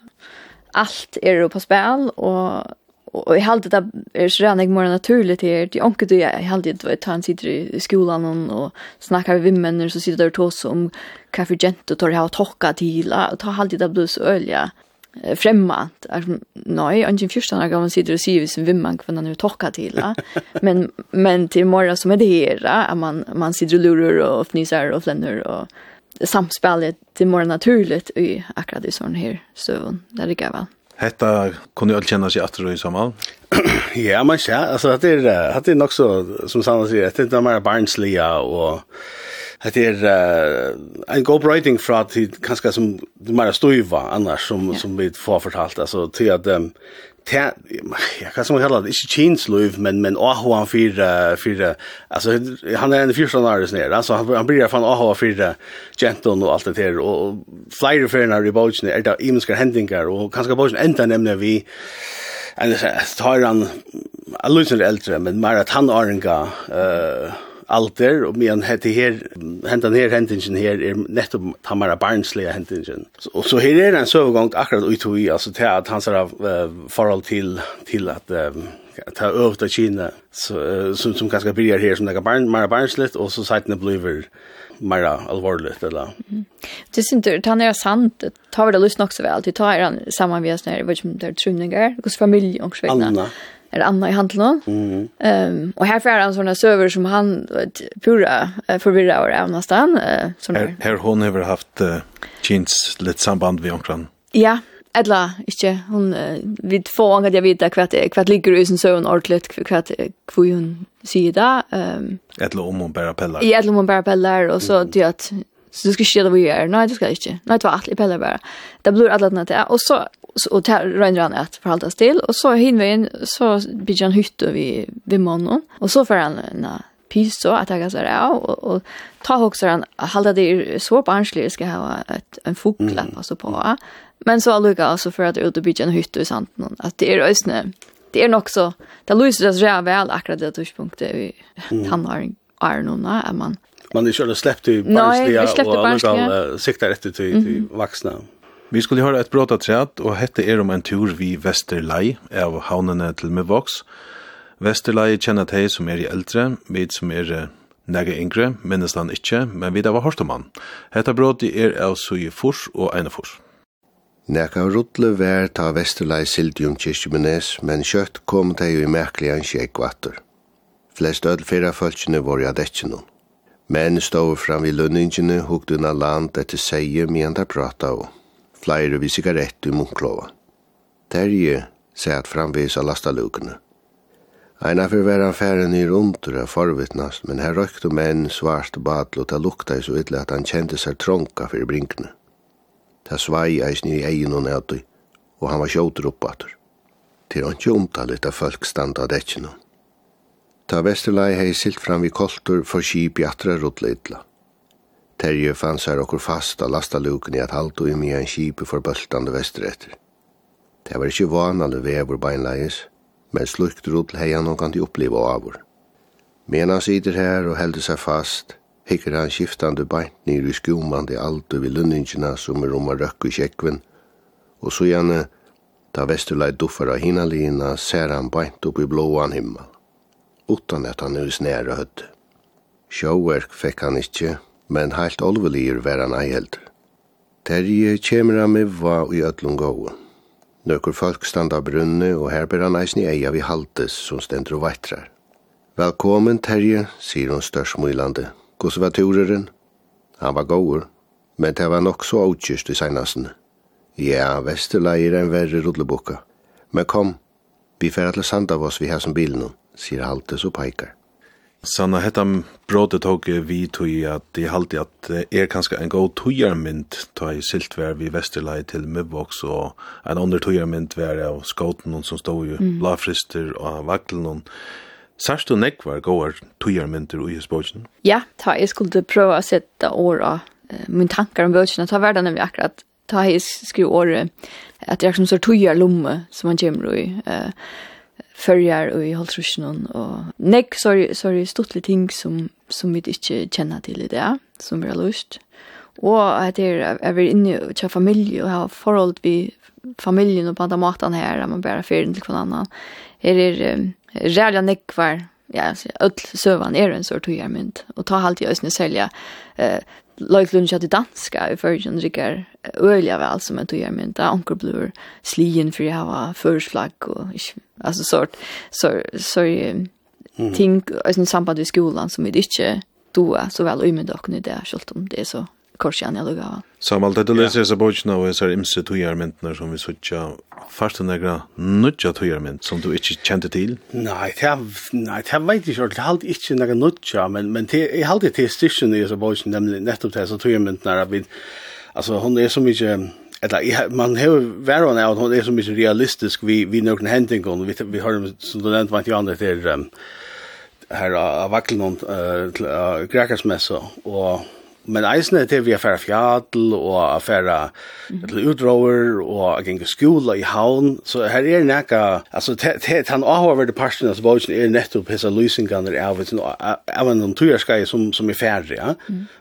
Alt er på spil, og och jag hade det är så redan mer naturligt här. De onkel du jag hade det ta en sitter i skolan och snacka med vänner så sitter där tås om kaffe gent och tar jag tocka till och ta alltid det blir så ölja främmant. Nej, ingen första när man sitter och ser vi som vimman nu tocka till. Men men till morgon som är det här att man man sitter och lurar och fnysar och flänner och samspelet till morgon naturligt i akkurat i sån här sövn där det går väl. Hetta kunnu ju känna sig aftur i sommar. ja, man ser alltså det är hade nog så som Sanna säger att det är mer Barnsley og att det är en go writing för att kanske som det mer stöva annars som som vi får fortalt alltså till att te ja kan som hela det? Är chins löv men men oh han för för alltså han är en fyrståndare snär altså han han blir fan oh för gentle og alt det där og flyer för när rebochen er det ämneska hendingar og kanskje bochen enda nämna vi en tar han a lusnar eldre men mer at han är en uh, alder, og medan hette her, hentan her hentingen her er nettopp tamara barnslega hentingen. Og så her er en søvgångt akkurat ut i, altså til at han er uh, forhold til, til at uh, ta øvd av Kina, så, uh, som, som kanskje blir her som det er barn, mer barnsligt, og så seitene blir mera alvorligt eller. Mm. Det synes du, han är sant. Tar vi det lust så väl. Det tar han sammen vi oss när det vet inte hos familj och så. Anna är Anna i handeln. Mm. Ehm um, och här får han såna server som han vet, pura uh, förvirrar och även nästan uh, såna. her här hon har haft uh, chins lite samband vid omkran. Ja, Edla, ikke, hun uh, vid få ganger jeg vet hva det hva ligger i sin søvn ordentlig, hva hva hun sier da. Um, Edla om hun bare pellar. Ja, Edla om hun bare peller, og så mm. det at, så du skal ikke gjøre det vi gjør, nei, du skal ikke, nei, det var alt i peller bare. Det blir alle denne til, og så så och tar rönner han att förhålla sig till. Och så hinner så blir han hytte vi vi månen. Och så får han en pyso att jag så där och, och ta också han hålla det så på anslut ska ha ett en fågel alltså på. Men så alltså alltså för att ut och bygga en hytte i sant någon att det är ösnä Det är nog så det lyser det så väl akkurat det tidpunkten vi han har är någon att man man är ju släppt till barnsliga och man siktar efter till, till vuxna. Mm. Vi skulle höra ett av träd och hette er om en tur vid Vesterlei av havnene til Mivox. Vesterlei kjenner til som er i eldre, vi som er nega yngre, minnes han ikkje, men vi da var hårst om han. Hette bråta er av suje fors og eine fors. Nega ruttle vær ta Vesterlei sildium kyrkjumenes, men kjøtt kom de jo i merkelig en kjeikvatter. Flest ødelfyra følgjene var i adetjenon. Men stod fram vid lønningene hukte unna land etter seie medan de prata og flere vi sigarett i munklova. Terje sett framvis av lastalukene. Eina fyrir vera færen i rundur er forvittnast, men her røykte menn svart badl og ta lukta i så ytla at han kjente seg tronka fyrir brinkene. Ta svai eisni i egin og nættu, og han var sjåter oppater. Til han ikke omtalet av folk standa av dekkinu. Ta Vesterlai hei silt fram vi koltur for skip i atra rutla ytla. Terje fansar okkur fast av lastaluken i at haltu i mia en kipi for bøltande vesteretter. Det var ikkje vanande vevor beinleis, men slukt rot til heian hon kan de oppleva avur. Men han sitter her og heldur seg fast, hikker han skiftande beint nir i skumande altu vi lunningina som er om a røkku kjekven, og så gjerne, da Vesterlei duffar av hinalina, ser han beint opp i blåan himmel, utan at han er snæra høtt. Sjåverk fekk han ikkje, men heilt olvelir var han ei heldur. Terje kjemur han med va i ötlun gåu. Nøkur folk standa brunne, og her ber han eisni eia vi haltes som stendur og veitrar. Velkommen, Terje, sier hun størst mylande. Gås var tureren? Han var gåur, men det var nok så avkyrst i seinasen. Ja, Vesterlei er en verre rullebukka. Men kom, vi fer til Sandavås vi hæsson bilen, sier haltes og peikar. Sanna, hetta brotet tog vi tog at jeg halte at er kanskje en god togjermynd ta i siltver vi Vesterlei til Møbvoks og en andre togjermynd var av skåten som stod jo mm. blafrister og vaklen Sørst du nekk var gåar togjermynder hos spåkjen? Ja, ta jeg skulle prøve å sette åra min tankar om bøkjen, ta verda nemlig akkurat ta jeg skru året at jeg som så togjer lomme som han kommer i. Uh, följer och i Holtrusnon och neck sorry sorry stuttliga ting som som vi inte känner till i det som vi har lust. Och att det är över inne och tja familj och ha förhåll vi familjen och på andra maten här där man bara färden till kvar annan. Här är um, rädda neckvar ja, öll sövan er en sort hyrmynd. Og ta halt i ösne selja eh, Lloyd lunch hade danska i förrjan rikar öliga väl som att göra men där onkel blur slien för jag var först flagg och alltså sort så så ting alltså samband med skolan som vi inte då så väl i med dock nu där skult om det så korsjan jag lugga. Samal, det du läser dessa bojtjena och så är imse tujarmyntna som vi suttja fast en ägra nudja tujarmynt som du inte kände till? Nej, det vet jag inte, det halde inte en ägra nudja, men, men det, jag halde till styrsen i så bojtjena, nämligen nettopp det här tujarmyntna, att vi, alltså hon är så mycket, eller man har varit av att hon är så mycket realistisk vid, vid någon händingon, vi, vi har, som du nämnde, vant ju andra till, um, här av vacklen uh, till uh, Grekarsmässa och men eisne til vi affæra fjall og færa mm utrover og gjenga skola i havn, så her er nekka, altså han avhåverde parten av vågen er nettopp hessa lysingarna av av en tujarskai som, som er færre, ja?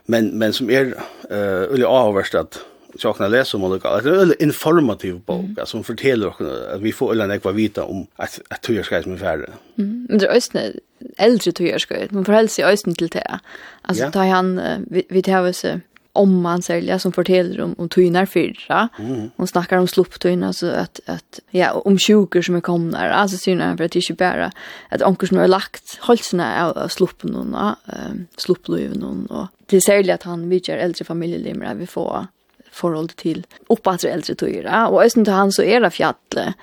Men, men som er uh, ulig avhåverst at så kan läsa om olika. Det är en informativ bok mm. som fortäller oss att vi får eller något vita om att att tyrska som är färre. Mm. Det är östne äldre tyrska. Man får hälsa östne till det. Alltså ja. tar han vi tar oss om man sälja som fortäller om om tynar fyrra. Mm. Hon snackar om slopptynar så att att ja om sjuker som är komna. Alltså syna för att det inte bara att onkel som har lagt halsarna av sloppen någon, eh sloppluven någon och det säljer att han vidger äldre familjelimmer vi får forhold til oppatre eldre tøyere, og østen til han så er det fjallet,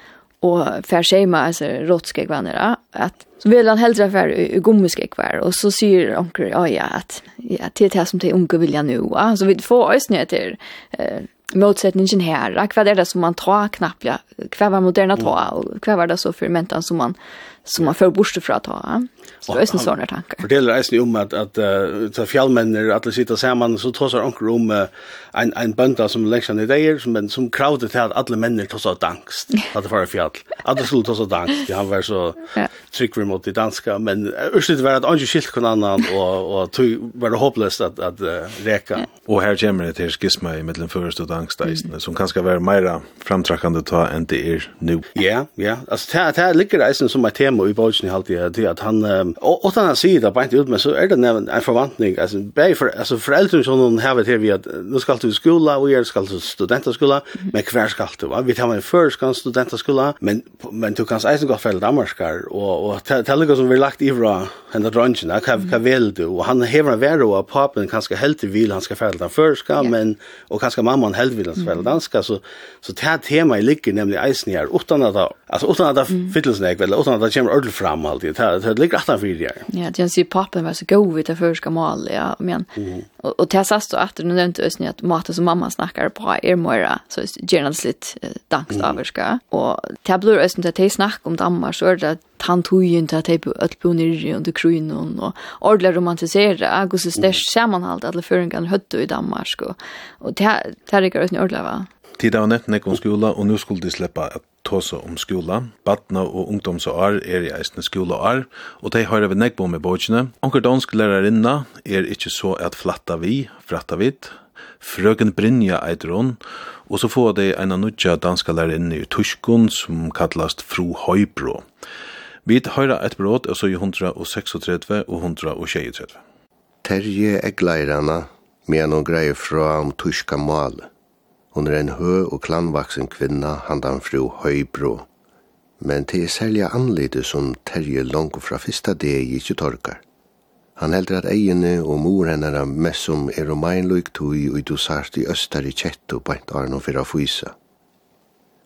og fær skjema, altså råttskegvannere, at så vil han heldre fær gommeskegvar, og så sier onker, ja, ja, at ja, det er det som de unge vilja nu, så vi får østen till eh, motsättningen här. Vad är det som man tar knappt? Vad var moderna ta? Och vad var det så för mentan som man, som man får borste fra att ta? Så det är sån här tankar. Fortäller Eisen om att att så fjällmänner alla sitter samman så tossar onkel om en en bönda som läxan i där som men som crowded till att alla männer tossar dangst. Att det var fjäll. Alla skulle tossar dankst. de han var så trick vi mot det danska men urslit var att onkel skilt kon annan och och tog var det hopplöst att att räka. Och här kommer det till skisma i mellan först och dankstaisen som kanske var mera framträckande ta än det är nu. Ja, ja. Alltså det här ligger Eisen som ett tema i bolsen i allt det att han och utan att säga det på inte ut men så är det en, en altså alltså bäj för alltså föräldrar som någon har det vi att nu ska du skola och jag ska du studentaskola men kvar ska du va vi tar en först kan studentaskola men men du kan eisen gå för Danmark och och tälliga som vi lagt i bra drunchen jag kan kan väl du och han har en värre och papen kanske helt vill han ska fälla först ska men och kanske mamman helt vill han fälla danska. Så så det här tema i ligger nämligen eisen här utan att alltså utan att fyllsnäck eller utan att det kommer ordentligt fram alltid det ligger att virjar. Ja, det ser pappan var så god vid det förska mål, ja, men mm. och, och det sast då att du nämnde ösn att maten som mamma snackar på är mera så generellt lite dankstaverska mm. och det blir att det snack om dammar så är det han tog ju inte att typ öll på ner under krunon och ordla romantisera August Stäsch sammanhalt alla föringar hötte i Danmark och och det här det är ordla va. Tid av nämnt när skola och nu skulle de släppa att tåse om skola. Badna og ungdomsår er i eisne skolaår, og de har vi nekbo med bøkene. Onker dansk lærarinna er ikkje så at flatta vi, fratta vidt. Frøken Brynja Eidron, hon, og så får de en nudja danska lærarinne i Tuskon som kallast Fru Høybro. Vi høyra et bråd, og så i 136 og 136. Terje er gleirana, men hon greier fra om tuska malet. Hon er en hø og klanvaksen kvinna handan fru Høybro. Men til særlig anlite som Terje langt fra fyrsta deg ikke torkar. Han heldur at eiene og mor hennar er mest som er romainluik tui og du sart i østar i kjettu bænt arno fyrir fysa.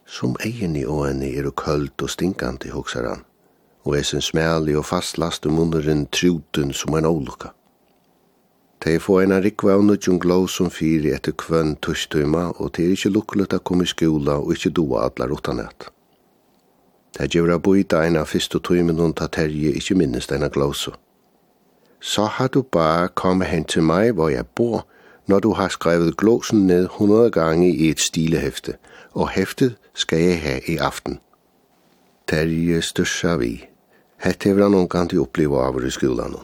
Som eiene og henne er køld og stinkandi, hoksar han, og er sin smæli og fastlast i munneren truten som en ålukka. Tei få eina rikva av nudjung glov som fyri etter kvønn tushtuima, og tei er ikkje lukkulut a kom i skjula og ikkje doa atlar utanett. Tei a boita eina fyrstu tuimen hun ta terje ikkje minnest eina glåsu. Så har du bare kommet hen til meg hvor jeg bor, når du har skrevet glåsen ned 100 gange i et stilehæfte, og hæftet skal jeg ha i aften. Terje størsa vi. Hette hever han omkant i oppleva av i skolan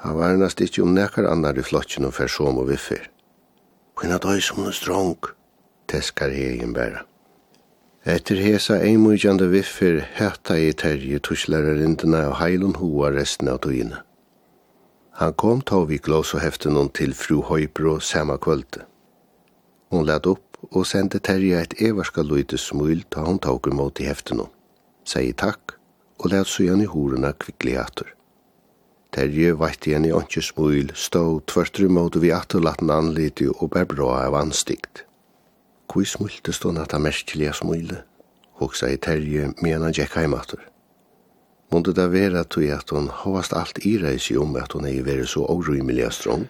Han var nast ikkje om nekkar annar i flottsjen og fer som og viffer. Kvinna døy som hun strong, teskar hegin bæra. Etter hesa eimujande viffer hætta i terje tuslararindina og heilun hoa resten av tøyina. Han kom ta vi glas og heften hon til fru Høybro samme kvölde. Hon lad opp og sendte Terje et everska løyte smul ta hon tåk imot i heften hon. Sier takk og lad i horena kvikli atur. Terje veit igjen i åndsje smuil, stå tvørtru måte vi atterlaten anliti og bær bra av anstikt. Kui smulte stå natta merkelige smuile, hoksa i Terje mena han heimater. Månde det vera tog at hun hovast alt ira i om at hun ei veri så orymelig strong?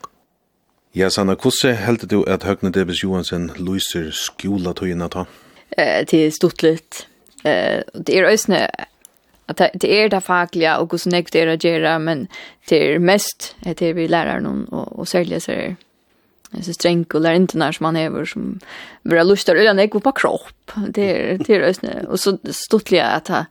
Ja, Sanna, hvordan heldte du at Høgne Debes Johansen lyser skjula togina ta? Eh, til er. Eh, det er òsne att det är det fackliga och hur snägt det är att göra men det är mest att det vi lärar någon och, och sälja sig det. Det så strängt och lär inte när som man är som börjar lusta eller när jag på kropp. Det är det är ösne och så stortliga att ha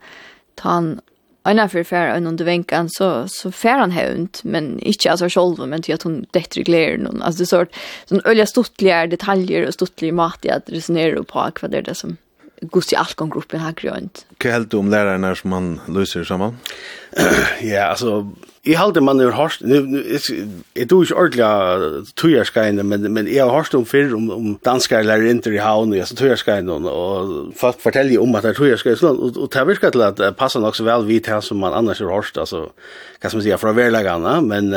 ta han Anna för färra en under vänkan så så fär han hund men inte alltså själv men till att hon det reglerar någon alltså det sort sån ölja stottliga detaljer och stottlig mat i att resonera på vad det är det som gust i alkon gruppen har grönt. Vad du om lärarna som man löser samman? ja, alltså Jeg halte man har hørst, jeg tror ikke ordentlig av tøyerskeiene, men, men jeg har hørst om før om, om danskere lærer inter i havn, og tøyerskeiene, og folk forteller om at det er tøyerskeiene, og, og det virker til at det passer nok så vel vidt her som man annars har hørst, altså, hva skal man si, fra verleggene, men,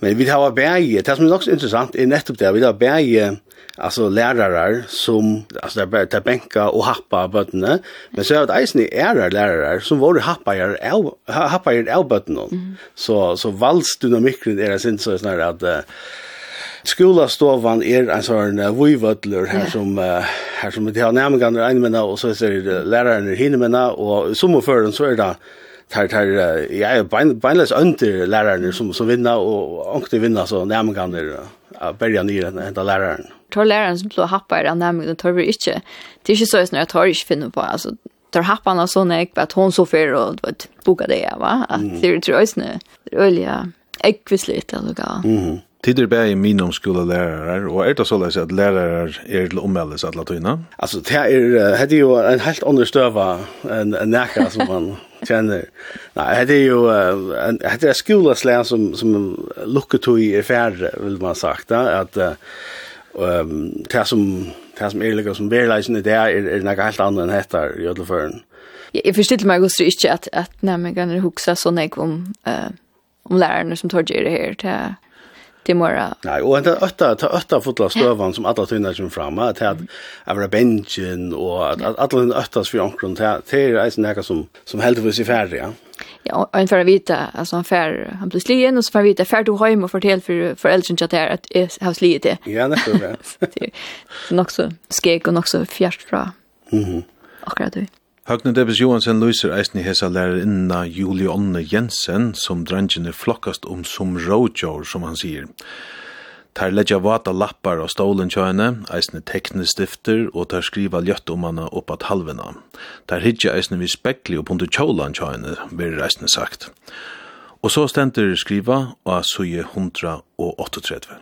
men vi har bæge, det som er nok så interessant, er nettopp det, vi har bæge, alltså lärare som alltså där bara ta bänka och happa bötterna men så är det eisen är lärare som var happa jag happa jag bötterna mm. Så, så valsdynamikken er en så snar att uh, skolastovan er en sånn uh, vujvødler her som uh, her som det har nærmengene er men og så er uh, læreren er henne menna, og som og føren så er det tar tar ja bein beinles under läraren som som vinner och ankte vinner så nämngan där uh, börja ner den läraren. Tar läraren som blå happar den nämngan tar vi inte. Det är inte så att jag tar inte finna på alltså tar happan och sån ek att hon så för och vet boka det va att mm. det tror jag snö det olja ekvisligt eller gå mm Tider bär i min omskola lärare, og er det så løs at lærere er til ommeldes at latina? Altså, det er, det er jo en helt understøva en, en nækka som man kjenner. Nei, det er jo, det er skolaslæren som, som lukket tog i færre, vil man sagt, da, at um, det som det som er liksom som det er, er noe helt annet enn dette i ødelføren. Jeg, jeg forstår meg også ikke at, at man kan huske sånn jeg om, uh, om lærerne som tar det her til till mora. Nej, och det åtta ta åtta fotla stövan som alla tunnar som framma att att vara benchen och att alla åttas för ankron till till är näka som som helt för sig färdiga. Ja. Ja, och för att vita, alltså han fär han blir slien och så får han vita för du hem och fortell för föräldern att det är att jag har slitit det. Ja, det tror jag. Det är också skek och också fjärst fra. Mhm. Akkurat det. Høgne Debes Johansen lyser eisen i hesa lærer inna Julie Onne Jensen, som drangene flokkast om som rådjår, som han sier. Tar leggja vata lappar av stolen tja eisne tekne stifter, og tar skriva ljøtt om hana opp at halvena. Tar hitja eisne vi spekli og punter tjålan tja henne, blir eisne sagt. Og så stenter skriva av suje 138.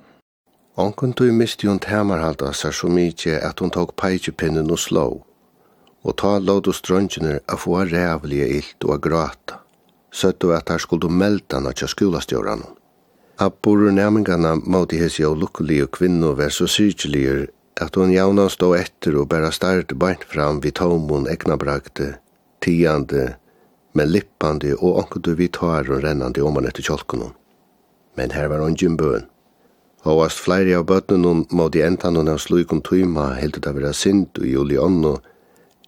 Onkun tog misti hun temarhalda sær så mykje at hun tok peitjepinnen og slå, og ta låd og strøntjener a få rævlige ilt og a grata, søttu at her skuldu meldan na tja at borur næmingarna måtte hese jo lukkulige kvinno vær så sykeligur at hon jauna stå etter og bæra starte beint fram vid tomon egnabragte, tiande, men lippande og ankudu vid taren rennande rennandi han etter kjolkunon. Men her var hon jimbøn. Håvast flere av bøtnen hon måtte entan hon av slukum tøyma heldet av vera sint og juli ånno,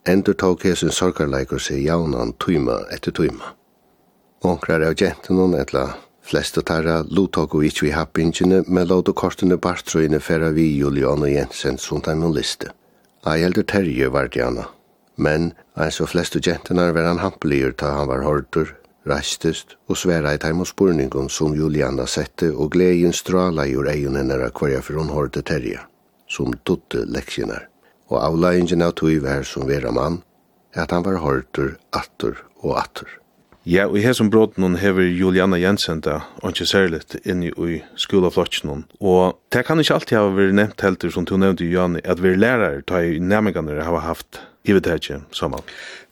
endur tåk hesen sorgarleikur seg jaunan tøyma etter tøyma. Onkrar av gentenon etla Flest av tæra lottak og ikkje i happingene, men låt og kortene barstrøyene færa vi Julian og Jensen som dem liste. Ei elder terje var Diana, men ein så flest av jentene var han hampeligur ta han var hortur, reistest og sværa i teim og spurningun som Juliana sette og gleien strala i ur eion hennara kvarja for hun hørte terje, som dutte leksjonar. Og avleingen av tog vær som vera mann, at han var hortur, attur og attur. Ja, og i hesum broten hever Juliana Jensen da, og ikke særligt, inni i skola skolaflotjen Og det kan ikke alltid ha vært nevnt helt, som du nevnte, Juliana, at vi lærere tar i nærmengene har haft i vet hivetätje samman.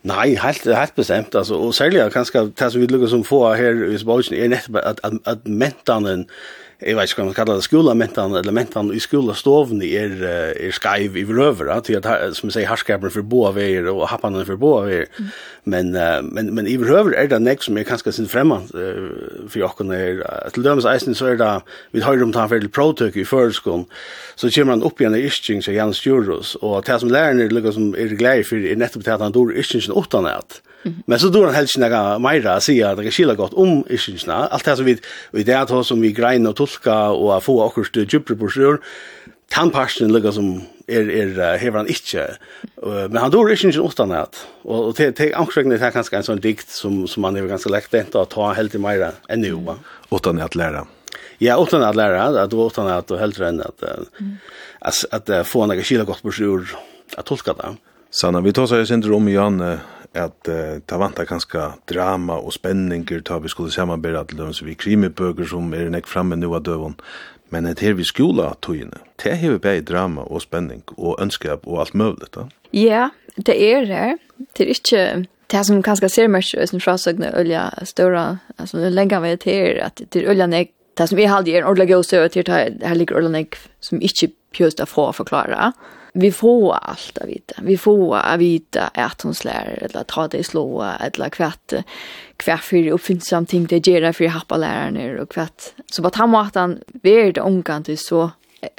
Nei, helt helt bestemt, bestämt alltså och kanskje det som vi lukker som få her i Spanien er nettopp at, at, at mentanen jeg vet ikke hva man kallar det, skolamentan, elementan i skolastovene er, er skaiv i vrøvera, til at, som jeg sier, harskapen for boa veier og happanen for boa veier. Mm. Men, men, men i vrøver er det nek som er kanskje sin fremmand uh, for jokken er. Til dømes eisen så er det, vi har om ta en til protøk i føreskolen, så kommer han opp igjen i Ischings til Jan Stjuros, og det som læreren er, som er glad for, er nettopp til at han dår ischting utan at. Men så då han helst några mera säga att det skiljer gott om ischinsna. Allt det som vi vi det att som vi grein och tolka och få och kurs till djupare på sjön. passion lukar som er er hever han inte. Men han dör inte utan åttan att och te, till till det här kanske en sån dikt som som man är ganska lätt att ta helt i mera än nu va. Åttan att lära. Ja, åttan att lära, att utan att helt än att att att få några skiljer gott på sjön att tolka det. Sanna, vi tar så här syndrom i Janne, at uh, ta vanta ganska drama og spenninger ta vi skulle samarbeida til dem, så vi krimibøker som er nekk framme nu av døvun. Men det her vi skola tøyene, det her vi bei drama og spenning og ønskap og alt møvlet da. Ja, det er det. Det er ikke det som kanskje ser mest ut som frasøgne ølja større, altså lenge vi til at det er ølja nek, det som vi halde er en ordelig god støy til det her ligger ølja nek som ikke just därför att förklara. Vi får allt att vita. Vi får att vita att hon slär eller ta det i slåa eller kvätt kvätt för uppfinnsam ting det ger för happa läraren och kvätt. Så på han att han vet omkant det så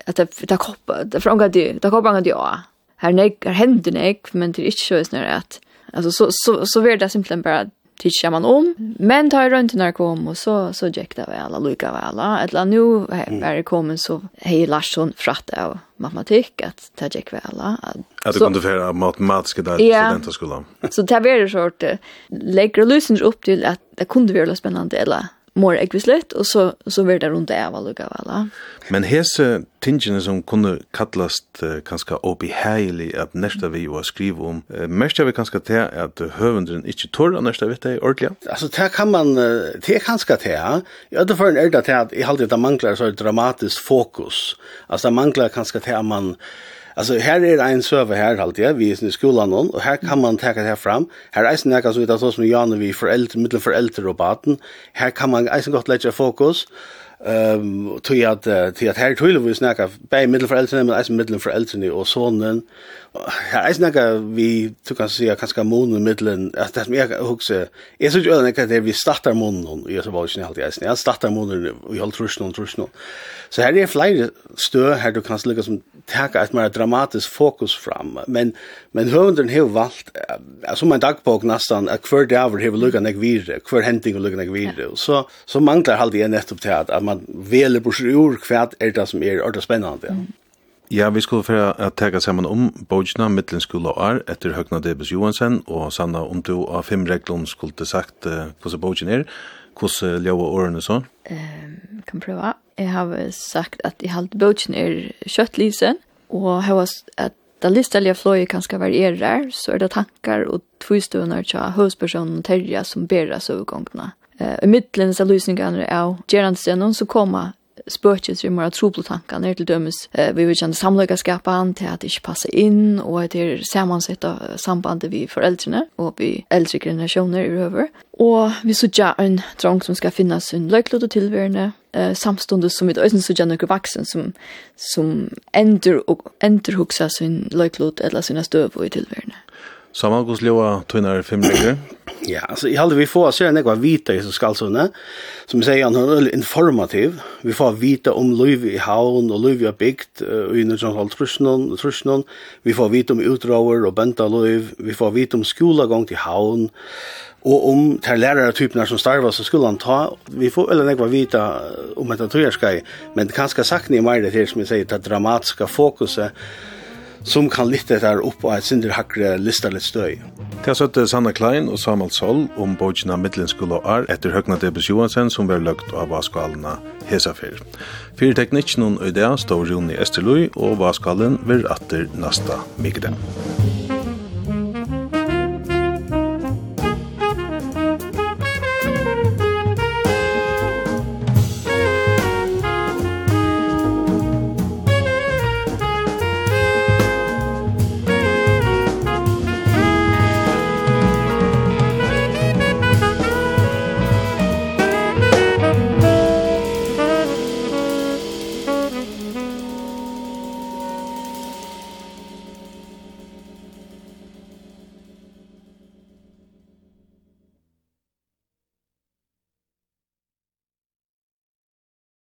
att det det koppar det frågar det det koppar det ja. Här nek här händer nek men det är inte så att alltså så så så, så, det så, så, tycker man om. Men tar runt när kom och så så gick det väl alla lika väl. Eller nu är det kommer så hej Larsson fratt av matematik att det gick väl. Att det kunde för matematiska där studenter skulle. Så det var det sort lägger lösen upp till att det kunde vara spännande eller mor ekvislet, og så, så var det runt det var lukka vel. Men hese tingene som kunne kallast uh, kanskje obeheilig at nesta vi var skriva om, uh, mest vi kanskje til at høvendren ikke tør av nesta vi det ordentlig? Altså, det kan man, det er kanskje til, i för er det til at i halvdelen det mangler så dramatisk fokus, altså det kanske kanskje til at man, uh, Alltså här är det en server här halt jag vi är i skolan någon och här kan man ta det här fram. Här är snacka så utan så som Jan och vi för äldre mittel för äldre och barn. Här kan man alltså gott lägga fokus Ehm um, tog att till att här tog vi snakka för äldre men eisen middelforeldrene og sonen. Her eisen snakka vi tog kan si kanskje månen mitten att det mer också. husker, så synes jo at det vi startar månen så var ju alltid eisen, jeg startar månen i holdt trusjen og trusjen. Så her er fler stø her du kan lägga som teka ett mer dramatiskt fokus fram, men, men hunden har valt som man dagbok nesten, at hver över har lukka nek vire, hver hending och lukka nek vire, så, så manglar halt det nettopp till att man veler på ur kvart är det som er ordentlig spännande. Ja. Mm. Ja, vi skulle for at tega saman om Bojna, Mittlenskola skulle og Högna etter Høgna Debes Johansen, og Sanna, om du av fem reglene skulle sagt uh, hvordan Bojna er, hvordan ljøa årene så? Um, kan prøve. Jeg har sagt at jeg halte Bojna er kjøttlisen, og jeg har at da listallige fløye kan skal variere, så er det tankar og tvistøvner til høyspersonen og terja som bærer søvgångene eh, i middelen av løsningene av gjerandstenen, så kommer spøkjes vi mora trobletankene til dømes. Eh, vi vil kjenne samlegaskapen til at det ikke passer inn, og at det er samansett av sambandet vi foreldrene og vi eldre generasjoner i røver. Og vi sørger en drang som skal finnes en løyklod og tilværende, eh, samståndet som vi øyne sørger noen vaksen som, som ender, og, ender hoksa sin løyklod eller sine støv og tilværende. Saman gos ljóa tøynar fem lenger. Ja, altså i halde vi får se nekva vita i som skalsunne, som vi sier han er veldig informativ. Vi får vita om liv i havn og liv i bygd uh, i nødvendig trusjonen. Vi får vita om utrover og benta liv. Vi får vita om skolagang til havn og om ter lærere typnar som starva så skulle han ta vi får eller nekva vita om etter tøyerskai, men det kan skal sakne i meg det her som vi sier det dramatiska fokuset som kan lytte der opp og et sindre hakre lister litt støy. Til søtte Sanna Klein og Samuel Sol om bøkene Midtlenskole og Ar etter Høgna Debes Johansen som var løgt av Vaskalene Hesafir. Fyre teknikken og idea står Rune Esterløy og Vaskalen vil atter nasta migdag.